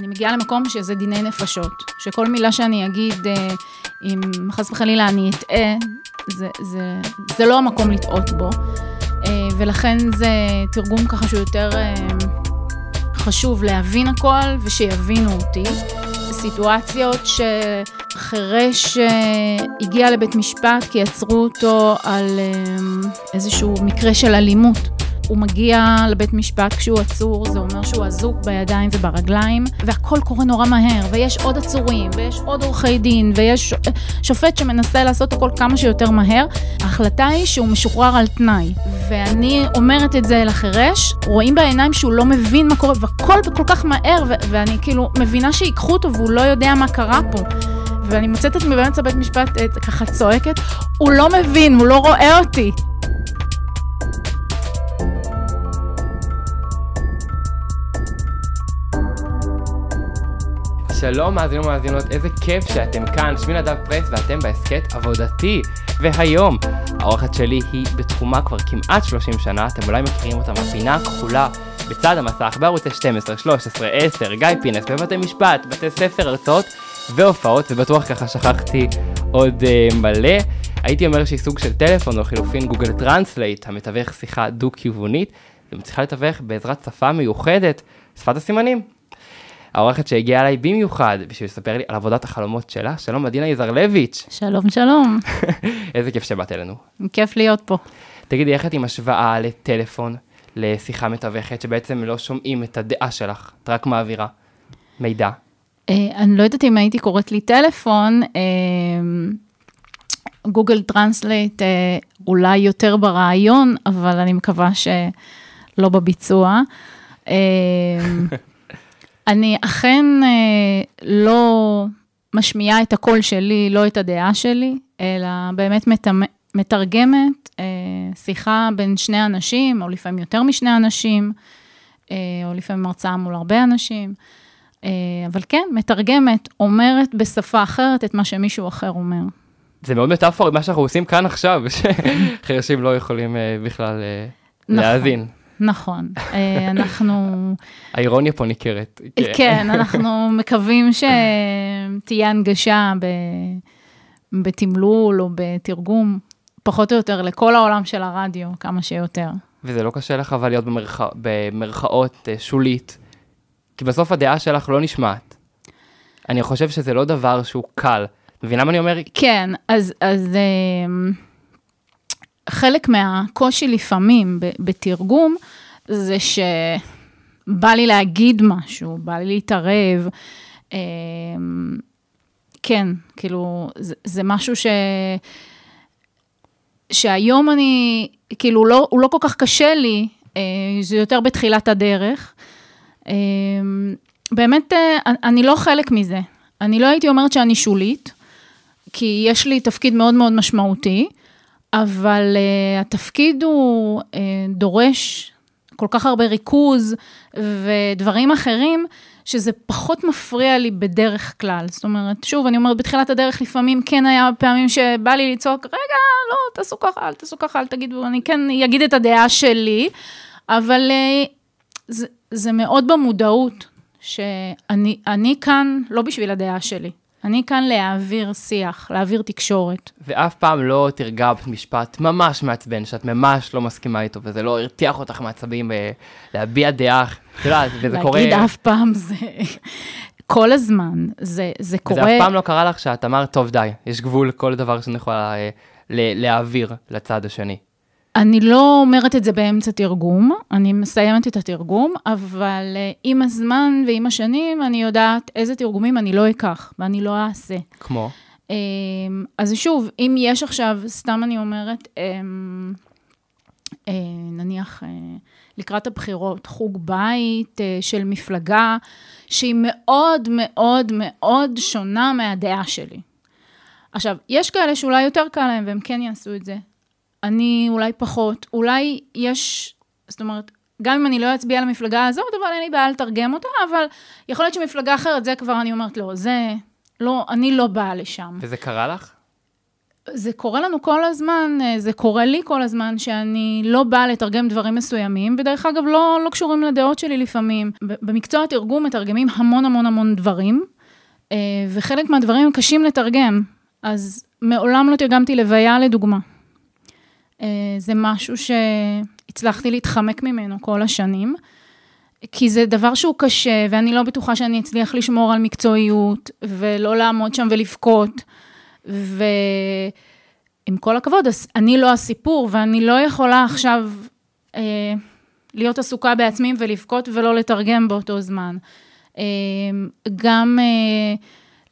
אני מגיעה למקום שזה דיני נפשות, שכל מילה שאני אגיד, אה, אם חס וחלילה אני אטעה, זה, זה, זה לא המקום לטעות בו, אה, ולכן זה תרגום ככה שהוא יותר אה, חשוב להבין הכל ושיבינו אותי. סיטואציות שחירש הגיע לבית משפט כי עצרו אותו על איזשהו מקרה של אלימות. הוא מגיע לבית משפט כשהוא עצור, זה אומר שהוא אזוק בידיים וברגליים, והכל קורה נורא מהר, ויש עוד עצורים, ויש עוד עורכי דין, ויש שופט שמנסה לעשות הכל כמה שיותר מהר. ההחלטה היא שהוא משוחרר על תנאי. ואני אומרת את זה לחירש, רואים בעיניים שהוא לא מבין מה קורה, והכל כל כך מהר, ואני כאילו מבינה שיקחו אותו והוא לא יודע מה קרה פה. ואני מוצאת את עצמי באמצע בית משפט ככה צועקת, הוא לא מבין, הוא לא רואה אותי. שלום מאזינים ומאזינות, איזה כיף שאתם כאן, שמי נדב פרס ואתם בהסכת עבודתי. והיום, האורחת שלי היא בתחומה כבר כמעט 30 שנה, אתם אולי מכירים אותה מהפינה הכחולה בצד המסך, בערוצי 12, 13, 10, גיא פינס, בבתי משפט, בתי ספר, הרצאות והופעות, ובטוח ככה שכחתי עוד uh, מלא. הייתי אומר שהיא סוג של טלפון או לחילופין Google Translate, המתווך שיחה דו-כיוונית, ומצליחה לתווך בעזרת שפה מיוחדת, שפת הסימנים. האורחת שהגיעה אליי במיוחד בשביל לספר לי על עבודת החלומות שלה, שלום עדינה יזרלביץ'. שלום, שלום. איזה כיף שבאת אלינו. כיף להיות פה. תגידי, איך את עם השוואה לטלפון, לשיחה מתווכת, שבעצם לא שומעים את הדעה שלך, את רק מעבירה מידע? אה, אני לא יודעת אם הייתי קוראת לי טלפון, Google Translate אה, אולי יותר ברעיון, אבל אני מקווה שלא בביצוע. אה, אני אכן אה, לא משמיעה את הקול שלי, לא את הדעה שלי, אלא באמת מתרגמת אה, שיחה בין שני אנשים, או לפעמים יותר משני אנשים, אה, או לפעמים הרצאה מול הרבה אנשים. אבל כן, מתרגמת, אומרת בשפה אחרת את מה שמישהו אחר אומר. זה מאוד מטאפורי מה שאנחנו עושים כאן עכשיו, שחרשים לא יכולים בכלל נכון. להאזין. נכון, אה, אנחנו... האירוניה פה ניכרת. כן, כן אנחנו מקווים שתהיה הנגשה בתמלול או בתרגום, פחות או יותר לכל העולם של הרדיו, כמה שיותר. וזה לא קשה לך אבל להיות במרכא, במרכאות אה, שולית, כי בסוף הדעה שלך לא נשמעת. אני חושב שזה לא דבר שהוא קל. מבינה מה אני אומר? כן, אז... אז אה, חלק מהקושי לפעמים בתרגום, זה שבא לי להגיד משהו, בא לי להתערב. אמ, כן, כאילו, זה, זה משהו ש... שהיום אני, כאילו, לא, הוא לא כל כך קשה לי, אה, זה יותר בתחילת הדרך. אמ, באמת, אה, אני לא חלק מזה. אני לא הייתי אומרת שאני שולית, כי יש לי תפקיד מאוד מאוד משמעותי. אבל uh, התפקיד הוא uh, דורש כל כך הרבה ריכוז ודברים אחרים, שזה פחות מפריע לי בדרך כלל. זאת אומרת, שוב, אני אומרת, בתחילת הדרך לפעמים כן היה פעמים שבא לי לצעוק, רגע, לא, תעשו ככה, אל תעשו ככה, אל תגידו, אני כן אגיד את הדעה שלי, אבל uh, זה, זה מאוד במודעות, שאני כאן לא בשביל הדעה שלי. אני כאן להעביר שיח, להעביר תקשורת. ואף פעם לא תרגבת משפט ממש מעצבן, שאת ממש לא מסכימה איתו, וזה לא הרתיח אותך מעצבים אה, להביע דעה, את יודעת, וזה קורה... להגיד אף פעם זה... כל הזמן, זה, זה קורה... וזה אף פעם לא קרה לך שאת אמרת, טוב, די, יש גבול לכל דבר שאני יכולה אה, להעביר לצד השני. אני לא אומרת את זה באמצע תרגום, אני מסיימת את התרגום, אבל uh, עם הזמן ועם השנים אני יודעת איזה תרגומים אני לא אקח ואני לא אעשה. כמו? Um, אז שוב, אם יש עכשיו, סתם אני אומרת, um, uh, נניח uh, לקראת הבחירות, חוג בית של מפלגה שהיא מאוד מאוד מאוד שונה מהדעה שלי. עכשיו, יש כאלה שאולי יותר קל להם והם כן יעשו את זה. אני אולי פחות, אולי יש, זאת אומרת, גם אם אני לא אצביע למפלגה הזאת, אבל אין לי בעיה לתרגם אותה, אבל יכול להיות שמפלגה אחרת, זה כבר אני אומרת, לא, זה, לא, אני לא באה לשם. וזה קרה לך? זה קורה לנו כל הזמן, אה, זה קורה לי כל הזמן, שאני לא באה לתרגם דברים מסוימים, ודרך אגב, לא, לא קשורים לדעות שלי לפעמים. במקצוע התרגום מתרגמים המון המון המון דברים, אה, וחלק מהדברים הם קשים לתרגם. אז מעולם לא תרגמתי לוויה, לדוגמה. אה, זה משהו שהצלחתי להתחמק ממנו כל השנים, כי זה דבר שהוא קשה, ואני לא בטוחה שאני אצליח לשמור על מקצועיות, ולא לעמוד שם ולבכות. ועם כל הכבוד, אני לא הסיפור, ואני לא יכולה עכשיו אה, להיות עסוקה בעצמי ולבכות ולא לתרגם באותו זמן. אה, גם אה,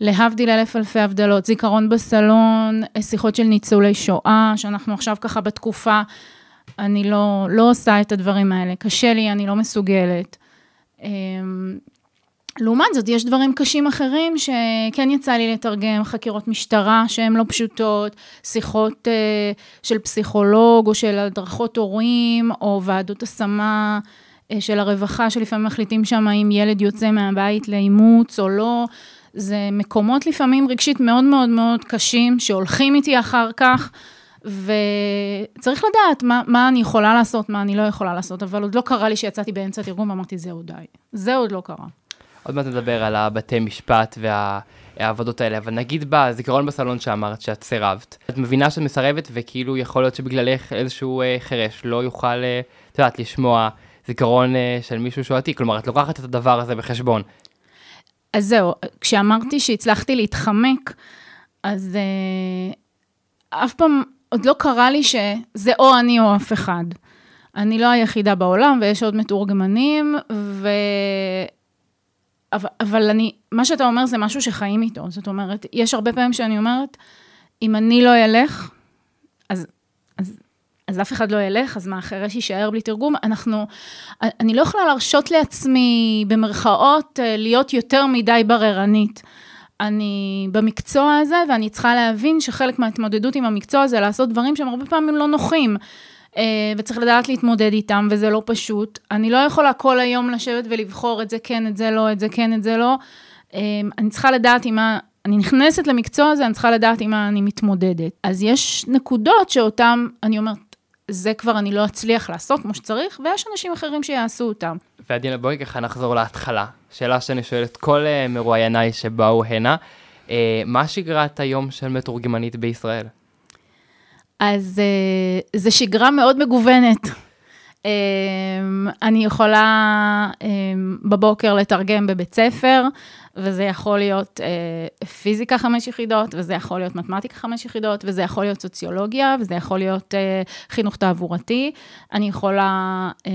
להבדיל אלף אלפי הבדלות, זיכרון בסלון, שיחות של ניצולי שואה, שאנחנו עכשיו ככה בתקופה, אני לא, לא עושה את הדברים האלה. קשה לי, אני לא מסוגלת. אה, לעומת זאת, יש דברים קשים אחרים שכן יצא לי לתרגם, חקירות משטרה שהן לא פשוטות, שיחות uh, של פסיכולוג או של הדרכות הורים, או ועדות השמה uh, של הרווחה, שלפעמים מחליטים שם אם ילד יוצא מהבית לאימוץ או לא. זה מקומות לפעמים רגשית מאוד מאוד מאוד קשים, שהולכים איתי אחר כך. וצריך לדעת מה, מה אני יכולה לעשות, מה אני לא יכולה לעשות, אבל עוד לא קרה לי שיצאתי באמצע תרגום ואמרתי, זה עוד די. זה עוד לא קרה. עוד מעט נדבר על הבתי משפט והעבודות האלה, אבל נגיד בזיכרון בסלון שאמרת שאת סירבת, את מבינה שאת מסרבת וכאילו יכול להיות שבגללך איזשהו אה, חירש לא יוכל, אה, את יודעת, לשמוע זיכרון אה, של מישהו שהוא עתיק, כלומר את לוקחת את הדבר הזה בחשבון. אז זהו, כשאמרתי שהצלחתי להתחמק, אז אה, אף פעם עוד לא קרה לי שזה או אני או אף אחד. אני לא היחידה בעולם ויש עוד מתורגמנים, ו... אבל, אבל אני, מה שאתה אומר זה משהו שחיים איתו. זאת אומרת, יש הרבה פעמים שאני אומרת, אם אני לא אלך, אז, אז, אף אחד לא ילך, אז מה, החירש יישאר בלי תרגום? אנחנו, אני לא יכולה להרשות לעצמי, במרכאות, להיות יותר מדי בררנית. אני במקצוע הזה, ואני צריכה להבין שחלק מההתמודדות עם המקצוע זה לעשות דברים שהם הרבה פעמים לא נוחים. אה, וצריך לדעת להתמודד איתם, וזה לא פשוט. אני לא יכולה כל היום לשבת ולבחור את זה כן, את זה לא, את זה כן, את זה לא. אה, אני צריכה לדעת עם מה, אני נכנסת למקצוע הזה, אני צריכה לדעת עם מה אני מתמודדת. אז יש נקודות שאותן, אני אומרת, זה כבר אני לא אצליח לעשות כמו שצריך, ויש אנשים אחרים שיעשו אותם. ועדינה, בואי ככה נחזור להתחלה. שאלה שאני שואל את כל uh, מרואייניי שבאו הנה, uh, מה שגרת היום של מתורגמנית בישראל? אז uh, זו שגרה מאוד מגוונת. אני יכולה בבוקר לתרגם בבית ספר, וזה יכול להיות uh, פיזיקה חמש יחידות, וזה יכול להיות מתמטיקה חמש יחידות, וזה יכול להיות סוציולוגיה, וזה יכול להיות uh, חינוך תעבורתי. אני יכולה um,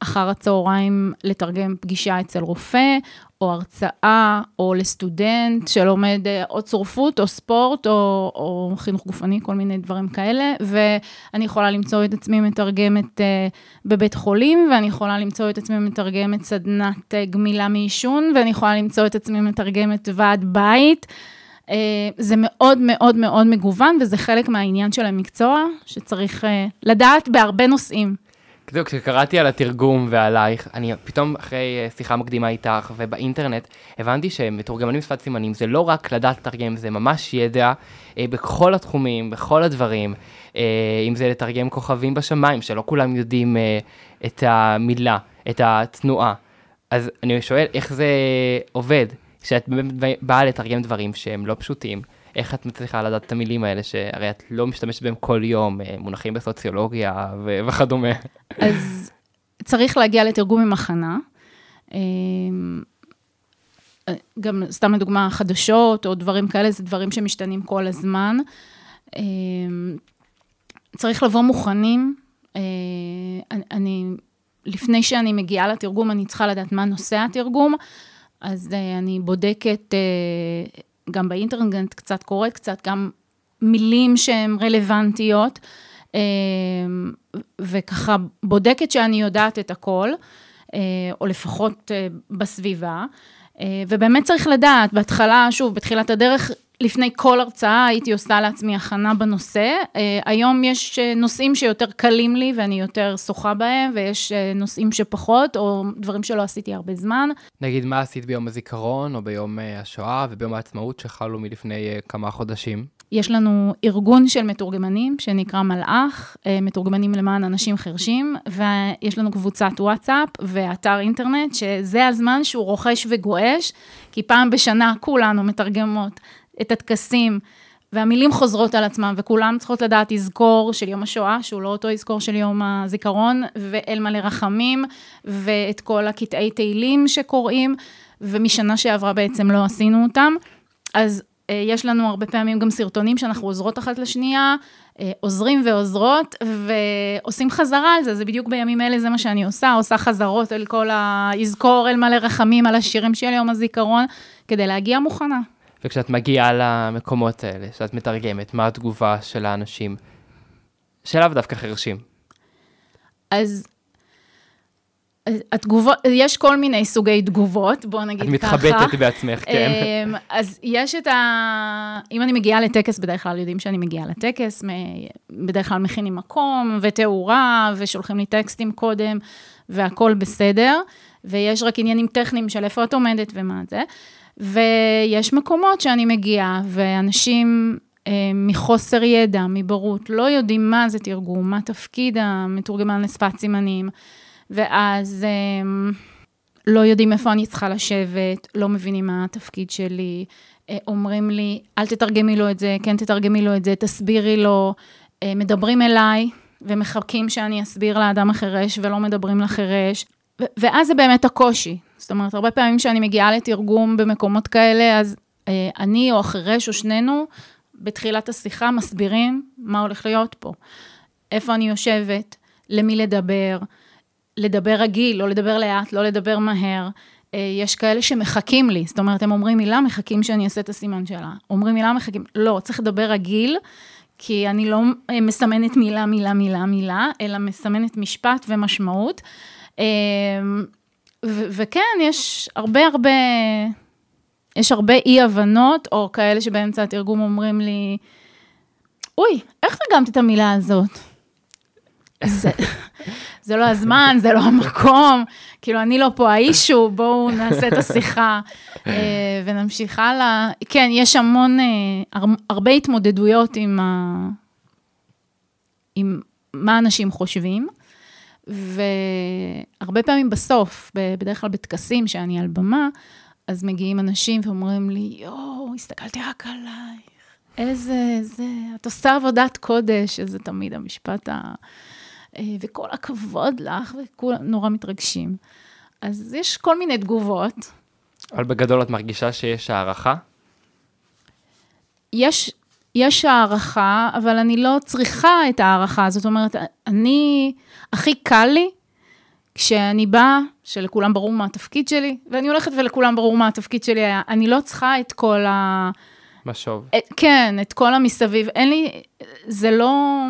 אחר הצהריים לתרגם פגישה אצל רופא, או הרצאה, או לסטודנט שלומד אה, או צורפות, או ספורט, או, או חינוך גופני, כל מיני דברים כאלה, ואני יכולה למצוא את עצמי מתרגמת uh, בבית חולים, ואני יכולה למצוא את עצמי מתרגמת סדנת uh, גמילה מעישון, ואני יכולה למצוא את עצמי מתרגמת ועד בית. Uh, זה מאוד מאוד מאוד מגוון, וזה חלק מהעניין של המקצוע, שצריך uh, לדעת בהרבה נושאים. זהו, כשקראתי על התרגום ועלייך, אני פתאום אחרי אה, שיחה מקדימה איתך ובאינטרנט, הבנתי שמתורגמנים בשפת סימנים זה לא רק לדעת לתרגם, זה ממש ידע אה, בכל התחומים, בכל הדברים, אה, אם זה לתרגם כוכבים בשמיים, שלא כולם יודעים אה, את המילה, את התנועה. אז אני שואל, איך זה עובד, כשאת באה לתרגם דברים שהם לא פשוטים, איך את מצליחה לדעת את המילים האלה, שהרי את לא משתמשת בהם כל יום, אה, מונחים בסוציולוגיה ו- וכדומה. אז צריך להגיע לתרגום עם הכנה. אה, גם סתם לדוגמה, חדשות או דברים כאלה, זה דברים שמשתנים כל הזמן. אה, צריך לבוא מוכנים. אני, לפני שאני מגיעה לתרגום, אני צריכה לדעת מה נושא התרגום. אז אני בודקת גם באינטרנט קצת קוראת קצת, גם מילים שהן רלוונטיות, אה, וככה בודקת שאני יודעת את הכל, אה, או לפחות אה, בסביבה. ובאמת צריך לדעת, בהתחלה, שוב, בתחילת הדרך, לפני כל הרצאה הייתי עושה לעצמי הכנה בנושא. היום יש נושאים שיותר קלים לי ואני יותר שוחה בהם, ויש נושאים שפחות, או דברים שלא עשיתי הרבה זמן. נגיד, מה עשית ביום הזיכרון, או ביום השואה, וביום העצמאות שחלו מלפני כמה חודשים? יש לנו ארגון של מתורגמנים שנקרא מלאך, אה, מתורגמנים למען אנשים חרשים, ויש לנו קבוצת וואטסאפ ואתר אינטרנט, שזה הזמן שהוא רוכש וגועש, כי פעם בשנה כולנו מתרגמות את הטקסים. והמילים חוזרות על עצמם, וכולם צריכות לדעת יזכור של יום השואה, שהוא לא אותו יזכור של יום הזיכרון, ואל מלא רחמים, ואת כל הקטעי תהילים שקוראים, ומשנה שעברה בעצם לא עשינו אותם. אז אה, יש לנו הרבה פעמים גם סרטונים שאנחנו עוזרות אחת לשנייה, אה, עוזרים ועוזרות, ועושים חזרה על זה, זה בדיוק בימים אלה, זה מה שאני עושה, עושה חזרות אל כל ה... יזכור אל מלא רחמים על השירים של יום הזיכרון, כדי להגיע מוכנה. וכשאת מגיעה למקומות האלה, שאת מתרגמת, מה התגובה של האנשים, שלאו דווקא חרשים? אז התגובות, יש כל מיני סוגי תגובות, בוא נגיד ככה. את מתחבטת בעצמך, כן. אמ, אז יש את ה... אם אני מגיעה לטקס, בדרך כלל יודעים שאני מגיעה לטקס, בדרך כלל מכינים מקום ותאורה, ושולחים לי טקסטים קודם, והכול בסדר, ויש רק עניינים טכניים של איפה את עומדת ומה זה. ויש מקומות שאני מגיעה, ואנשים אה, מחוסר ידע, מבורות, לא יודעים מה זה תרגום, מה תפקיד המתורגמן לשפת סימנים. ואז הם, לא יודעים איפה אני צריכה לשבת, לא מבינים מה התפקיד שלי, אה, אומרים לי, אל תתרגמי לו את זה, כן תתרגמי לו את זה, תסבירי לו, אה, מדברים אליי ומחכים שאני אסביר לאדם החירש ולא מדברים לחירש, ואז זה באמת הקושי. זאת אומרת, הרבה פעמים כשאני מגיעה לתרגום במקומות כאלה, אז אה, אני או החירש או שנינו, בתחילת השיחה מסבירים מה הולך להיות פה. איפה אני יושבת, למי לדבר, לדבר רגיל, לא לדבר לאט, לא לדבר מהר. אה, יש כאלה שמחכים לי, זאת אומרת, הם אומרים מילה, מחכים שאני אעשה את הסימן שלה. אומרים מילה, מחכים, לא, צריך לדבר רגיל, כי אני לא אה, מסמנת מילה, מילה, מילה, מילה, אלא מסמנת משפט ומשמעות. וכן, יש הרבה הרבה, יש הרבה אי-הבנות, או כאלה שבאמצע התרגום אומרים לי, אוי, איך תרגמת את המילה הזאת? זה, זה לא הזמן, זה לא המקום, כאילו, אני לא פה האישו, בואו נעשה את השיחה אה, ונמשיך הלאה. כן, יש המון, אה, הרבה התמודדויות עם, ה... עם מה אנשים חושבים, והרבה פעמים בסוף, בדרך כלל בטקסים שאני על במה, אז מגיעים אנשים ואומרים לי, יואו, הסתכלתי רק עלייך, איזה, זה, את עושה עבודת קודש, איזה תמיד המשפט ה... אה, וכל הכבוד לך, וכולם נורא מתרגשים. אז יש כל מיני תגובות. אבל בגדול את מרגישה שיש הערכה? יש, יש הערכה, אבל אני לא צריכה את ההערכה. זאת אומרת, אני, הכי קל לי כשאני באה, שלכולם ברור מה התפקיד שלי, ואני הולכת ולכולם ברור מה התפקיד שלי היה. אני לא צריכה את כל ה... משוב. אה, כן, את כל המסביב. אין לי, זה לא...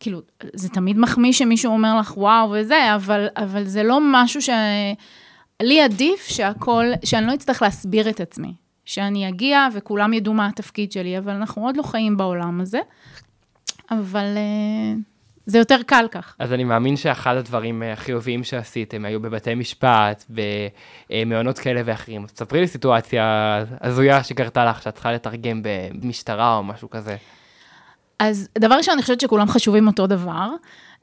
כאילו, זה תמיד מחמיא שמישהו אומר לך וואו וזה, אבל, אבל זה לא משהו ש... לי עדיף שהכל, שאני לא אצטרך להסביר את עצמי. שאני אגיע וכולם ידעו מה התפקיד שלי, אבל אנחנו עוד לא חיים בעולם הזה. אבל uh, זה יותר קל כך. אז אני מאמין שאחד הדברים אה, החיוביים שעשיתם היו בבתי משפט, במעונות כאלה ואחרים. תספרי לי סיטואציה הזויה שקרתה לך, שאת צריכה לתרגם במשטרה או משהו כזה. אז דבר ראשון, אני חושבת שכולם חשובים אותו דבר.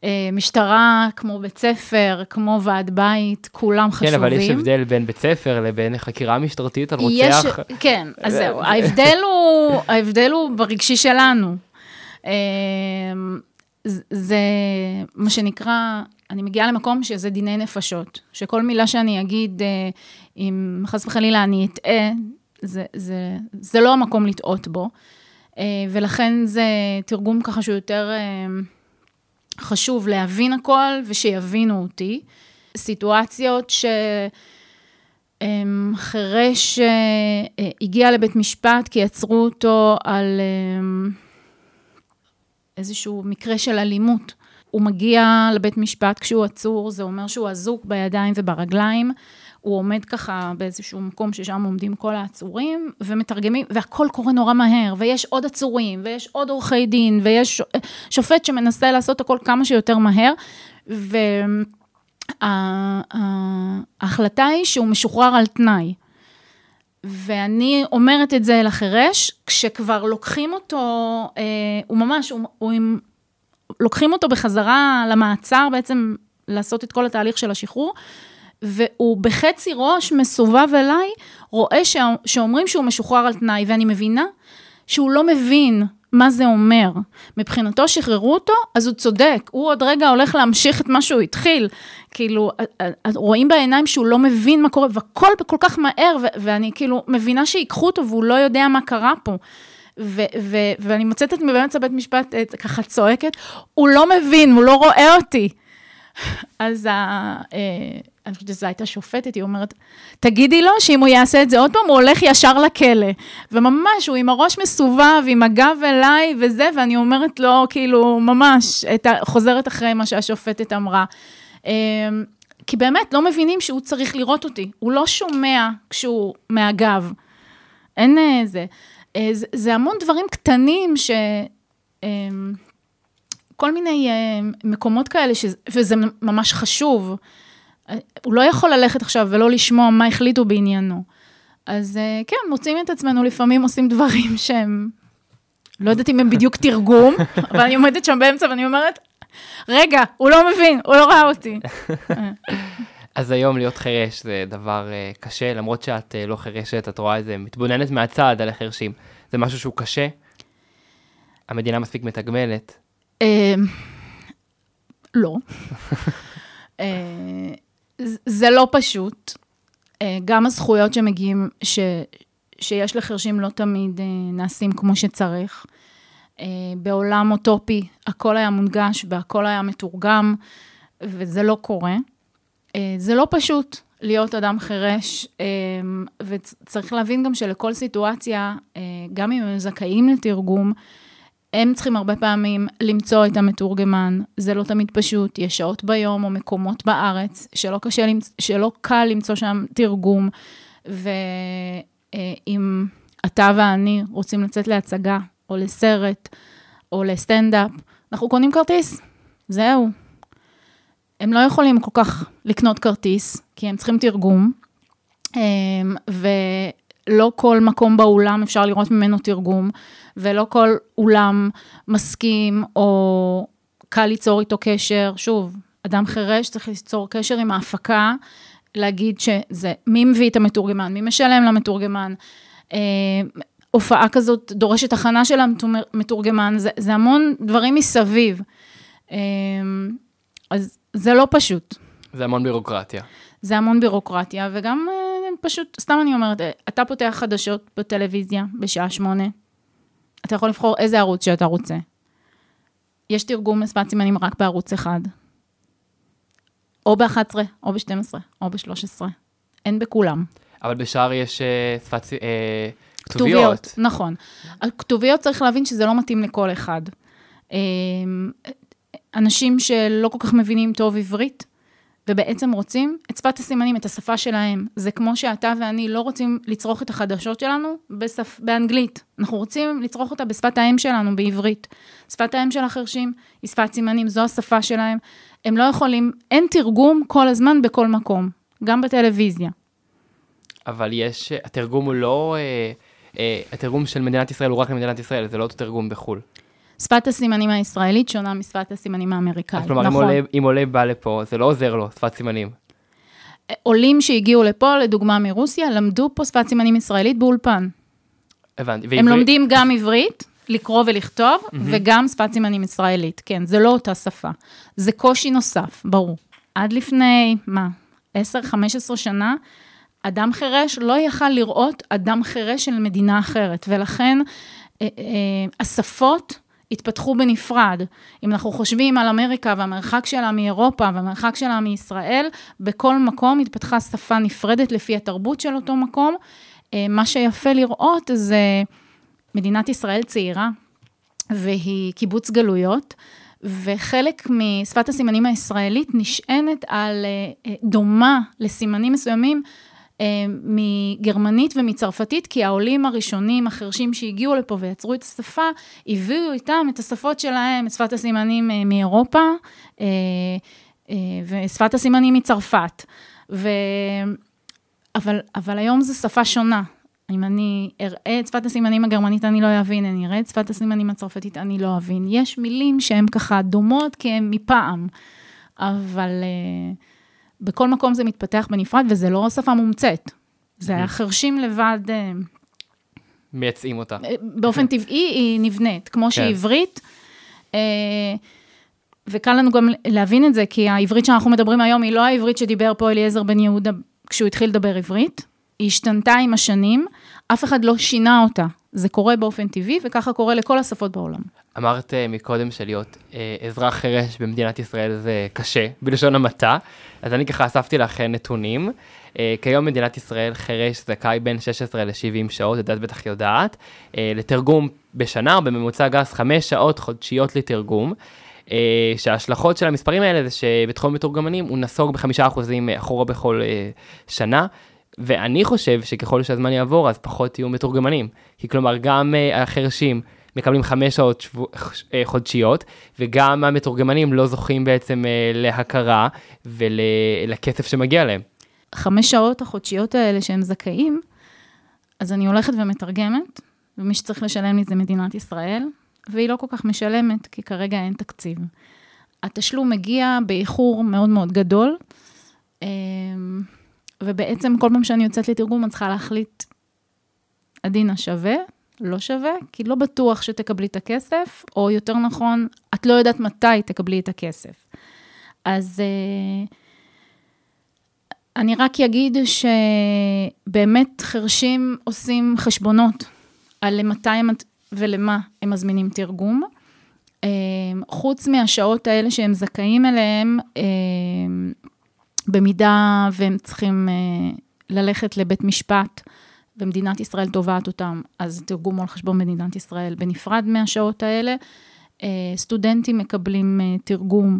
אה, משטרה, כמו בית ספר, כמו ועד בית, כולם חשובים. כן, אבל יש הבדל בין בית ספר לבין חקירה משטרתית על רוצח. יש, כן, אז זהו, ההבדל הוא, ההבדל הוא ברגשי שלנו. אה, זה מה שנקרא, אני מגיעה למקום שזה דיני נפשות, שכל מילה שאני אגיד, אה, אם חס וחלילה אני אטעה, זה, זה, זה לא המקום לטעות בו. אה, ולכן זה תרגום ככה שהוא יותר אה, חשוב להבין הכל ושיבינו אותי. סיטואציות שחירש אה, הגיע לבית משפט כי עצרו אותו על איזשהו מקרה של אלימות. הוא מגיע לבית משפט כשהוא עצור, זה אומר שהוא אזוק בידיים וברגליים. הוא עומד ככה באיזשהו מקום ששם עומדים כל העצורים, ומתרגמים, והכל קורה נורא מהר, ויש עוד עצורים, ויש עוד עורכי דין, ויש שופט שמנסה לעשות הכל כמה שיותר מהר, וההחלטה היא שהוא משוחרר על תנאי. ואני אומרת את זה לחירש, כשכבר לוקחים אותו, אה, הוא ממש, הוא, הוא עם, לוקחים אותו בחזרה למעצר, בעצם לעשות את כל התהליך של השחרור, והוא בחצי ראש מסובב אליי, רואה ש, שאומרים שהוא משוחרר על תנאי, ואני מבינה שהוא לא מבין מה זה אומר. מבחינתו שחררו אותו, אז הוא צודק, הוא עוד רגע הולך להמשיך את מה שהוא התחיל. כאילו, רואים בעיניים שהוא לא מבין מה קורה, והכל כל כך מהר, ו- ואני כאילו מבינה שיקחו אותו והוא לא יודע מה קרה פה. ו- ו- ואני מוצאת את באמצע בית משפט את, ככה צועקת, הוא לא מבין, הוא לא רואה אותי. אז ה... אה, אני חושבת שזו הייתה שופטת, היא אומרת, תגידי לו שאם הוא יעשה את זה עוד פעם, הוא הולך ישר לכלא. וממש, הוא עם הראש מסובב, עם הגב אליי וזה, ואני אומרת לו, כאילו, ממש, את ה... חוזרת אחרי מה שהשופטת אמרה. אמ, כי באמת, לא מבינים שהוא צריך לראות אותי. הוא לא שומע כשהוא מהגב. אין איזה... אה, זה, זה המון דברים קטנים ש... אמ, כל מיני אה, מקומות כאלה, ש... וזה ממש חשוב. הוא לא יכול ללכת עכשיו ולא לשמוע מה החליטו בעניינו. אז אה, כן, מוצאים את עצמנו לפעמים עושים דברים שהם, לא יודעת אם הם בדיוק תרגום, אבל אני עומדת שם באמצע ואני אומרת, רגע, הוא לא מבין, הוא לא ראה אותי. אז היום להיות חירש זה דבר uh, קשה, למרות שאת uh, לא חירשת, את רואה איזה מתבוננת מהצד על החירשים. זה משהו שהוא קשה? המדינה מספיק מתגמלת? לא. זה לא פשוט. אה, גם הזכויות שמגיעים, ש, שיש לחרשים לא תמיד אה, נעשים כמו שצריך. אה, בעולם אוטופי הכל היה מונגש והכל היה מתורגם, וזה לא קורה. זה לא פשוט להיות אדם חירש, וצריך להבין גם שלכל סיטואציה, גם אם הם זכאים לתרגום, הם צריכים הרבה פעמים למצוא את המתורגמן, זה לא תמיד פשוט, יש שעות ביום או מקומות בארץ שלא, קשה, שלא קל למצוא שם תרגום, ואם אתה ואני רוצים לצאת להצגה או לסרט או לסטנדאפ, אנחנו קונים כרטיס, זהו. הם לא יכולים כל כך לקנות כרטיס, כי הם צריכים תרגום, אמ, ולא כל מקום באולם אפשר לראות ממנו תרגום. ולא כל אולם מסכים או קל ליצור איתו קשר. שוב, אדם חירש צריך ליצור קשר עם ההפקה, להגיד שזה, מי מביא את המתורגמן, מי משלם למתורגמן. אה, הופעה כזאת דורשת הכנה של המתורגמן, זה, זה המון דברים מסביב. אה, אז זה לא פשוט. זה המון בירוקרטיה. זה המון בירוקרטיה, וגם אה, פשוט, סתם אני אומרת, אתה פותח חדשות בטלוויזיה בשעה שמונה, אתה יכול לבחור איזה ערוץ שאתה רוצה. יש תרגום לשפת סימנים רק בערוץ אחד. או ב-11, או ב-12, או ב-13. אין בכולם. אבל בשאר יש uh, שפת... uh, כתוביות. כתוביות, נכון. הכתוביות צריך להבין שזה לא מתאים לכל אחד. אנשים שלא כל כך מבינים טוב עברית, ובעצם רוצים את שפת הסימנים, את השפה שלהם. זה כמו שאתה ואני לא רוצים לצרוך את החדשות שלנו בשפ... באנגלית. אנחנו רוצים לצרוך אותה בשפת האם שלנו, בעברית. שפת האם של החרשים היא שפת סימנים, זו השפה שלהם. הם לא יכולים, אין תרגום כל הזמן בכל מקום, גם בטלוויזיה. אבל יש, התרגום הוא לא, אה, אה, התרגום של מדינת ישראל הוא רק למדינת ישראל, זה לא אותו תרגום בחו"ל. שפת הסימנים הישראלית שונה משפת הסימנים האמריקאית, כלומר, נכון. כלומר, אם עולה בא לפה, זה לא עוזר לו, שפת סימנים. עולים שהגיעו לפה, לדוגמה מרוסיה, למדו פה שפת סימנים ישראלית באולפן. הבנתי. ועברית? הם לומדים גם עברית, לקרוא ולכתוב, mm-hmm. וגם שפת סימנים ישראלית. כן, זה לא אותה שפה. זה קושי נוסף, ברור. עד לפני, מה, 10-15 שנה, אדם חירש לא יכל לראות אדם חירש של מדינה אחרת, ולכן אה, אה, השפות התפתחו בנפרד. אם אנחנו חושבים על אמריקה והמרחק שלה מאירופה והמרחק שלה מישראל, בכל מקום התפתחה שפה נפרדת לפי התרבות של אותו מקום. אה, מה שיפה לראות זה מדינת ישראל צעירה, והיא קיבוץ גלויות, וחלק משפת הסימנים הישראלית נשענת על אה, אה, דומה לסימנים מסוימים מגרמנית ומצרפתית, כי העולים הראשונים, החרשים שהגיעו לפה ויצרו את השפה, הביאו איתם את השפות שלהם, את שפת הסימנים אה, מאירופה אה, ושפת הסימנים מצרפת. ו... אבל, אבל היום זו שפה שונה. אם אני אראה את שפת הסימנים הגרמנית, אני לא אבין, אני אראה את שפת הסימנים הצרפתית, אני לא אבין. יש מילים שהן ככה דומות כי הן מפעם, אבל uh, בכל מקום זה מתפתח בנפרד, וזה לא שפה מומצאת. זה היה חרשים לבד, uh, מייצאים אותה. באופן טבעי היא נבנית, כמו שהיא עברית. Uh, וקל לנו גם להבין את זה, כי העברית שאנחנו מדברים היום היא לא העברית שדיבר פה אליעזר בן יהודה כשהוא התחיל לדבר עברית, היא השתנתה עם השנים, אף אחד לא שינה אותה. זה קורה באופן טבעי, וככה קורה לכל השפות בעולם. אמרת uh, מקודם שלהיות uh, אזרח חירש במדינת ישראל זה קשה, בלשון המעטה, אז אני ככה אספתי לך נתונים. Uh, כיום מדינת ישראל חירש זכאי בין 16 ל-70 שעות, את בטח יודעת, uh, לתרגום בשנה, או בממוצע גס 5 שעות חודשיות לתרגום. Uh, שההשלכות של המספרים האלה זה שבתחום מתורגמנים הוא נסוג בחמישה אחוזים אחורה בכל uh, שנה, ואני חושב שככל שהזמן יעבור, אז פחות יהיו מתורגמנים. כי כלומר, גם uh, החרשים מקבלים חמש שעות שבו, uh, חודשיות, וגם המתורגמנים לא זוכים בעצם uh, להכרה ולכסף שמגיע להם. חמש שעות החודשיות האלה שהם זכאים, אז אני הולכת ומתרגמת, ומי שצריך לשלם לי זה מדינת ישראל, והיא לא כל כך משלמת, כי כרגע אין תקציב. התשלום מגיע באיחור מאוד מאוד גדול. ובעצם כל פעם שאני יוצאת לתרגום, אני צריכה להחליט, עדינה שווה, לא שווה, כי לא בטוח שתקבלי את הכסף, או יותר נכון, את לא יודעת מתי תקבלי את הכסף. אז uh, אני רק אגיד שבאמת חרשים עושים חשבונות על למתי הם ולמה הם מזמינים תרגום. Uh, חוץ מהשעות האלה שהם זכאים אליהם, uh, במידה והם צריכים אה, ללכת לבית משפט, ומדינת ישראל תובעת אותם, אז תרגום על חשבון מדינת ישראל בנפרד מהשעות האלה. אה, סטודנטים מקבלים אה, תרגום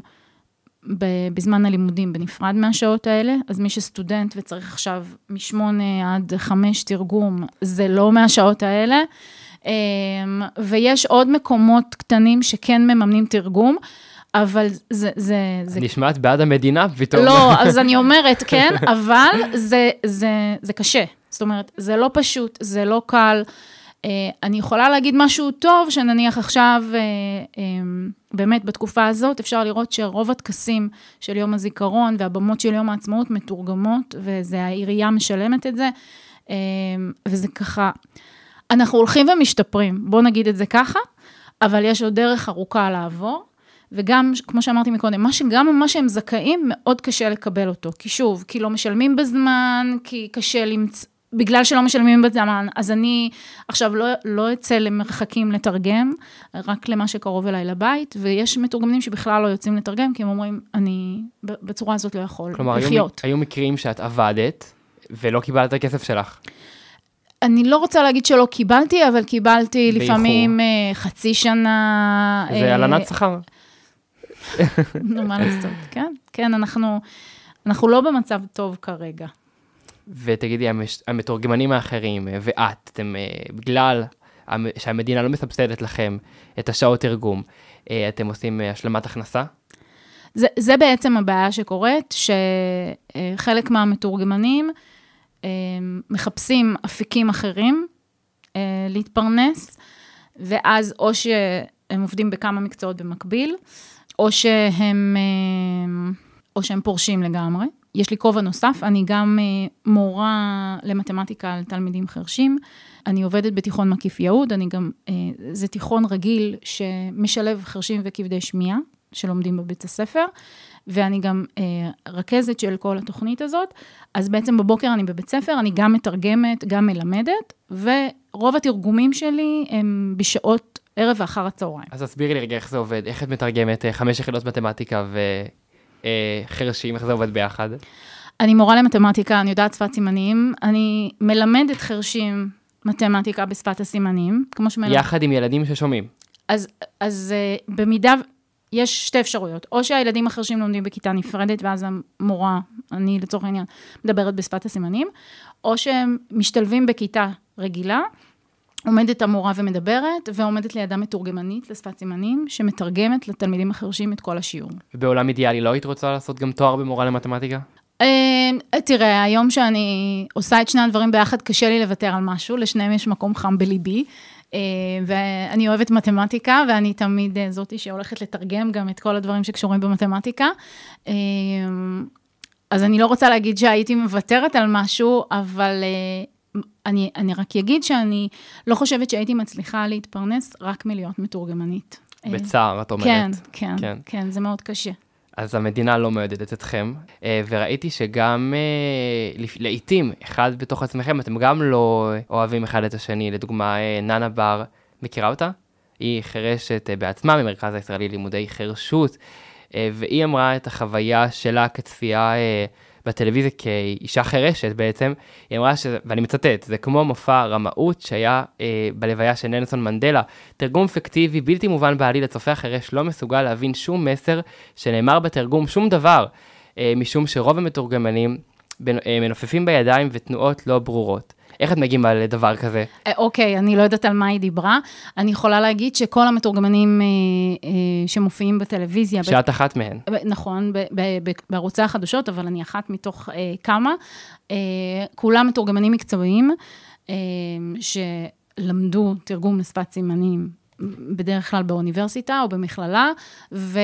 בזמן הלימודים בנפרד מהשעות האלה, אז מי שסטודנט וצריך עכשיו משמונה עד חמש תרגום, זה לא מהשעות האלה. ויש עוד מקומות קטנים שכן מממנים תרגום. אבל זה, זה, זה... נשמעת בעד המדינה פתאום. לא, אז אני אומרת, כן, אבל זה, זה, זה קשה. זאת אומרת, זה לא פשוט, זה לא קל. Uh, אני יכולה להגיד משהו טוב, שנניח עכשיו, uh, um, באמת בתקופה הזאת, אפשר לראות שרוב הטקסים של יום הזיכרון והבמות של יום העצמאות מתורגמות, וזה העירייה משלמת את זה, uh, וזה ככה, אנחנו הולכים ומשתפרים, בואו נגיד את זה ככה, אבל יש עוד דרך ארוכה לעבור. וגם, כמו שאמרתי מקודם, מה שגם מה שהם זכאים, מאוד קשה לקבל אותו. כי שוב, כי לא משלמים בזמן, כי קשה למצוא, בגלל שלא משלמים בזמן, אז אני עכשיו לא, לא אצא למרחקים לתרגם, רק למה שקרוב אליי לבית, ויש מתורגמנים שבכלל לא יוצאים לתרגם, כי הם אומרים, אני בצורה הזאת לא יכול כלומר, לחיות. כלומר, היו, היו מקרים שאת עבדת ולא קיבלת את הכסף שלך. אני לא רוצה להגיד שלא קיבלתי, אבל קיבלתי באיחור. לפעמים uh, חצי שנה. זה uh, הלנת שכר. נו, מה לעשות, כן, כן, אנחנו, אנחנו לא במצב טוב כרגע. ותגידי, המתורגמנים האחרים ואת, אתם, אה, בגלל שהמדינה לא מסבסדת לכם את השעות תרגום, אה, אתם עושים אה, השלמת הכנסה? זה, זה בעצם הבעיה שקורית, שחלק מהמתורגמנים מחפשים אפיקים אחרים להתפרנס, ואז או שהם עובדים בכמה מקצועות במקביל, או שהם, אה, או שהם פורשים לגמרי. יש לי כובע נוסף, אני גם אה, מורה למתמטיקה על תלמידים חרשים. אני עובדת בתיכון מקיף יהוד, אני גם, אה, זה תיכון רגיל שמשלב חרשים וכבדי שמיעה, שלומדים בבית הספר, ואני גם רכזת של כל התוכנית הזאת. אז בעצם בבוקר אני בבית ספר, אני גם מתרגמת, גם מלמדת, ורוב התרגומים שלי הם בשעות ערב ואחר הצהריים. אז תסבירי לי רגע איך זה עובד, איך את מתרגמת אה, חמש יחידות מתמטיקה וחרשים, איך זה עובד ביחד? אני מורה למתמטיקה, אני יודעת שפת סימנים, אני מלמדת חרשים מתמטיקה בשפת הסימנים, כמו שמלמד... יחד עם ילדים ששומעים. אז, אז uh, במידה, יש שתי אפשרויות, או שהילדים החרשים לומדים בכיתה נפרדת, ואז המורה, אני לצורך העניין, מדברת בשפת הסימנים, או שהם משתלבים בכיתה רגילה, עומדת המורה ומדברת, ועומדת לידה מתורגמנית לשפת סימנים, שמתרגמת לתלמידים החרשים את כל השיעור. ובעולם אידיאלי לא היית רוצה לעשות גם תואר במורה למתמטיקה? אה, תראה, היום שאני עושה את שני הדברים ביחד, קשה לי לוותר על משהו, לשניהם יש מקום חם בליבי. אה, ואני אוהבת מתמטיקה, ואני תמיד אה, זאתי שהולכת לתרגם גם את כל הדברים שקשורים במתמטיקה. אז אני לא רוצה להגיד שהייתי מוותרת על משהו, אבל אני, אני רק אגיד שאני לא חושבת שהייתי מצליחה להתפרנס רק מלהיות מתורגמנית. בצער, את אומרת. כן, כן, כן, כן, זה מאוד קשה. אז המדינה לא מעודדת אתכם, אה, וראיתי שגם אה, לעיתים, אחד בתוך עצמכם, אתם גם לא אוהבים אחד את השני. לדוגמה, אה, ננה בר, מכירה אותה? היא חירשת בעצמה ממרכז הישראלי לימודי חירשות, והיא אמרה את החוויה שלה כצפייה בטלוויזיה כאישה חירשת בעצם, היא אמרה, ש... ואני מצטט, זה כמו מופע רמאות שהיה אה, בלוויה של נלסון מנדלה, תרגום פיקטיבי בלתי מובן בעליל לצופה החירש לא מסוגל להבין שום מסר שנאמר בתרגום, שום דבר, אה, משום שרוב המתורגמנים אה, מנופפים בידיים ותנועות לא ברורות. איך את מגיבה לדבר כזה? אה, אוקיי, אני לא יודעת על מה היא דיברה. אני יכולה להגיד שכל המתורגמנים אה, אה, שמופיעים בטלוויזיה... שאת אחת מהן. נכון, בערוצי החדשות, אבל אני אחת מתוך כמה. כולם מתורגמנים מקצועיים, שלמדו תרגום לשפת סימנים, בדרך כלל באוניברסיטה או במכללה, ו...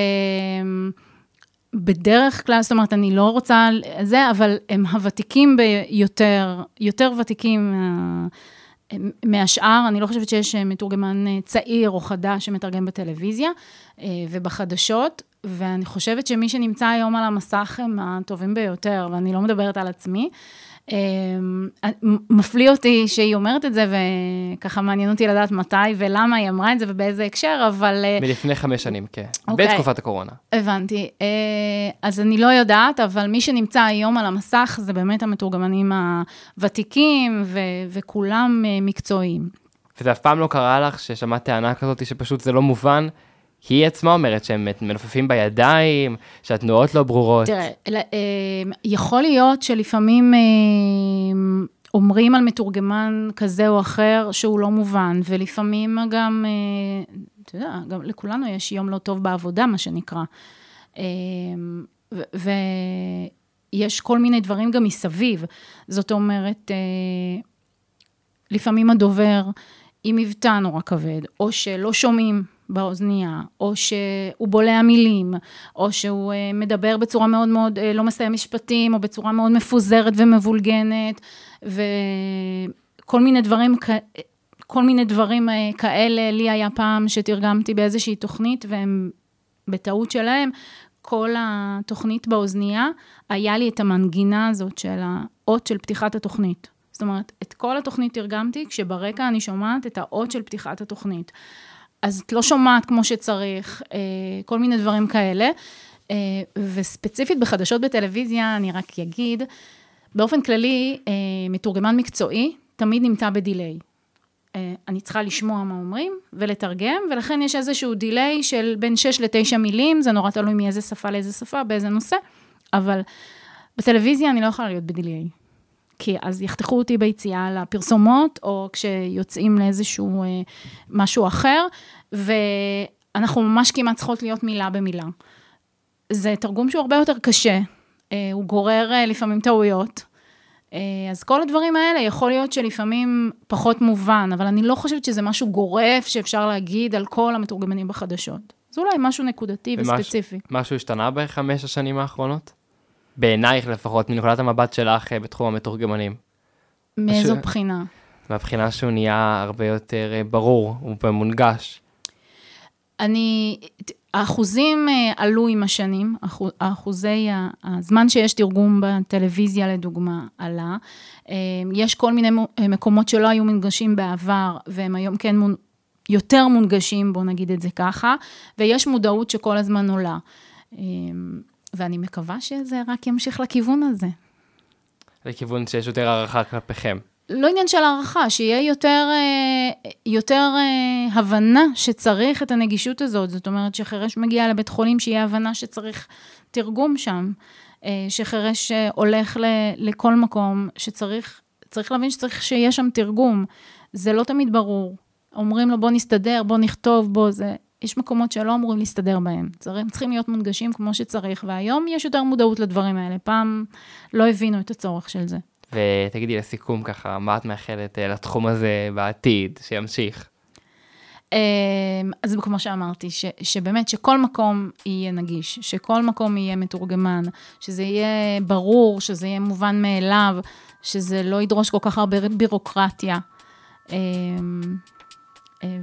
בדרך כלל, זאת אומרת, אני לא רוצה זה, אבל הם הוותיקים ביותר, יותר ותיקים אה, מהשאר. אני לא חושבת שיש מתורגמן צעיר או חדש שמתרגם בטלוויזיה אה, ובחדשות, ואני חושבת שמי שנמצא היום על המסך הם הטובים ביותר, ואני לא מדברת על עצמי. אמ, מפליא אותי שהיא אומרת את זה, וככה מעניין אותי לדעת מתי ולמה היא אמרה את זה ובאיזה הקשר, אבל... אה, מלפני חמש שנים, כן. Okay. אוקיי. בתקופת הקורונה. הבנתי. אה, אז אני לא יודעת, אבל מי שנמצא היום על המסך זה באמת המתורגמנים הוותיקים, ו- וכולם אה, מקצועיים. וזה אף פעם לא קרה לך ששמעת טענה כזאת שפשוט זה לא מובן? היא עצמה אומרת שהם מנופפים בידיים, שהתנועות לא ברורות. תראה, אה, יכול להיות שלפעמים אה, אומרים על מתורגמן כזה או אחר שהוא לא מובן, ולפעמים גם, אה, אתה יודע, גם לכולנו יש יום לא טוב בעבודה, מה שנקרא. ויש כל מיני דברים גם מסביב. זאת אומרת, לפעמים הדובר עם מבטא נורא כבד, או שלא שומעים. באוזנייה, או שהוא בולע מילים, או שהוא uh, מדבר בצורה מאוד מאוד, uh, לא מסיים משפטים, או בצורה מאוד מפוזרת ומבולגנת, וכל מיני דברים, כל מיני דברים uh, כאלה, לי היה פעם שתרגמתי באיזושהי תוכנית, והם בטעות שלהם, כל התוכנית באוזנייה, היה לי את המנגינה הזאת של האות של פתיחת התוכנית. זאת אומרת, את כל התוכנית תרגמתי, כשברקע אני שומעת את האות של פתיחת התוכנית. אז את לא שומעת כמו שצריך, אה, כל מיני דברים כאלה. אה, וספציפית בחדשות בטלוויזיה, אני רק אגיד, באופן כללי, אה, מתורגמן מקצועי תמיד נמצא בדיליי. אני צריכה לשמוע מה אומרים ולתרגם, ולכן יש איזשהו דיליי של בין 6 ל-9 מילים, זה נורא תלוי מאיזה שפה לאיזה שפה, באיזה נושא, אבל בטלוויזיה אני לא יכולה להיות בדיליי. כי אז יחתכו אותי ביציאה לפרסומות, או כשיוצאים לאיזשהו אה, משהו אחר, ואנחנו ממש כמעט צריכות להיות מילה במילה. זה תרגום שהוא הרבה יותר קשה, אה, הוא גורר אה, לפעמים טעויות. אה, אז כל הדברים האלה, יכול להיות שלפעמים פחות מובן, אבל אני לא חושבת שזה משהו גורף שאפשר להגיד על כל המתורגמנים בחדשות. זה אולי משהו נקודתי וספציפי. משהו השתנה בחמש השנים האחרונות? בעינייך לפחות, מנקודת המבט שלך אה, בתחום המתורגמנים. מאיזו משהו, בחינה? מהבחינה שהוא נהיה הרבה יותר אה, ברור ומונגש. אני, האחוזים אה, עלו עם השנים, אחוזי הזמן שיש תרגום בטלוויזיה לדוגמה עלה. יש כל מיני מקומות שלא היו מונגשים בעבר, והם היום כן מונ... יותר מונגשים, בואו נגיד את זה ככה, ויש מודעות שכל הזמן עולה. ואני מקווה שזה רק ימשיך לכיוון הזה. לכיוון שיש יותר הערכה כלפיכם. לא עניין של הערכה, שיהיה יותר, אה, יותר אה, הבנה שצריך את הנגישות הזאת. זאת אומרת, שחירש מגיע לבית חולים, שיהיה הבנה שצריך תרגום שם. אה, שחירש הולך לכל מקום, שצריך, צריך להבין שצריך שיהיה שם תרגום. זה לא תמיד ברור. אומרים לו, בוא נסתדר, בוא נכתוב, בוא זה. יש מקומות שלא אמורים להסתדר בהם. הם צריכים להיות מונגשים כמו שצריך, והיום יש יותר מודעות לדברים האלה. פעם לא הבינו את הצורך של זה. ותגידי לסיכום ככה, מה את מאחלת אה, לתחום הזה בעתיד, שימשיך? אמ, אז כמו שאמרתי, ש, שבאמת שכל מקום יהיה נגיש, שכל מקום יהיה מתורגמן, שזה יהיה ברור, שזה יהיה מובן מאליו, שזה לא ידרוש כל כך הרבה בירוקרטיה, אמ,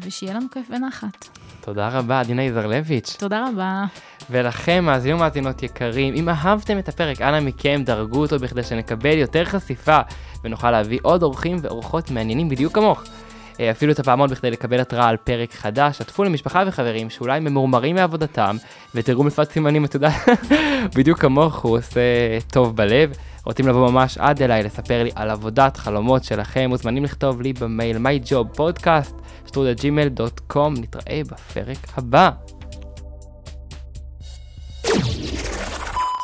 ושיהיה לנו כיף ונחת. תודה רבה, דינה יזרלביץ'. תודה רבה. ולכם, מאזינים ומאזינות יקרים, אם אהבתם את הפרק, אנא מכם, דרגו אותו בכדי שנקבל יותר חשיפה, ונוכל להביא עוד אורחים ואורחות מעניינים בדיוק כמוך. אה, אפילו את הפעמון בכדי לקבל התראה על פרק חדש, שתפו למשפחה וחברים שאולי ממורמרים מעבודתם, ותראו מפת סימנים, אתה יודע, בדיוק כמוך הוא עושה טוב בלב. רוצים לבוא ממש עד אליי לספר לי על עבודת חלומות שלכם, מוזמנים לכתוב לי במייל myjobpodcast, שטרודג'ימל.קום, נתראה בפרק הבא.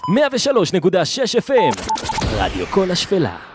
103.6 FM, רדיו כל השפלה.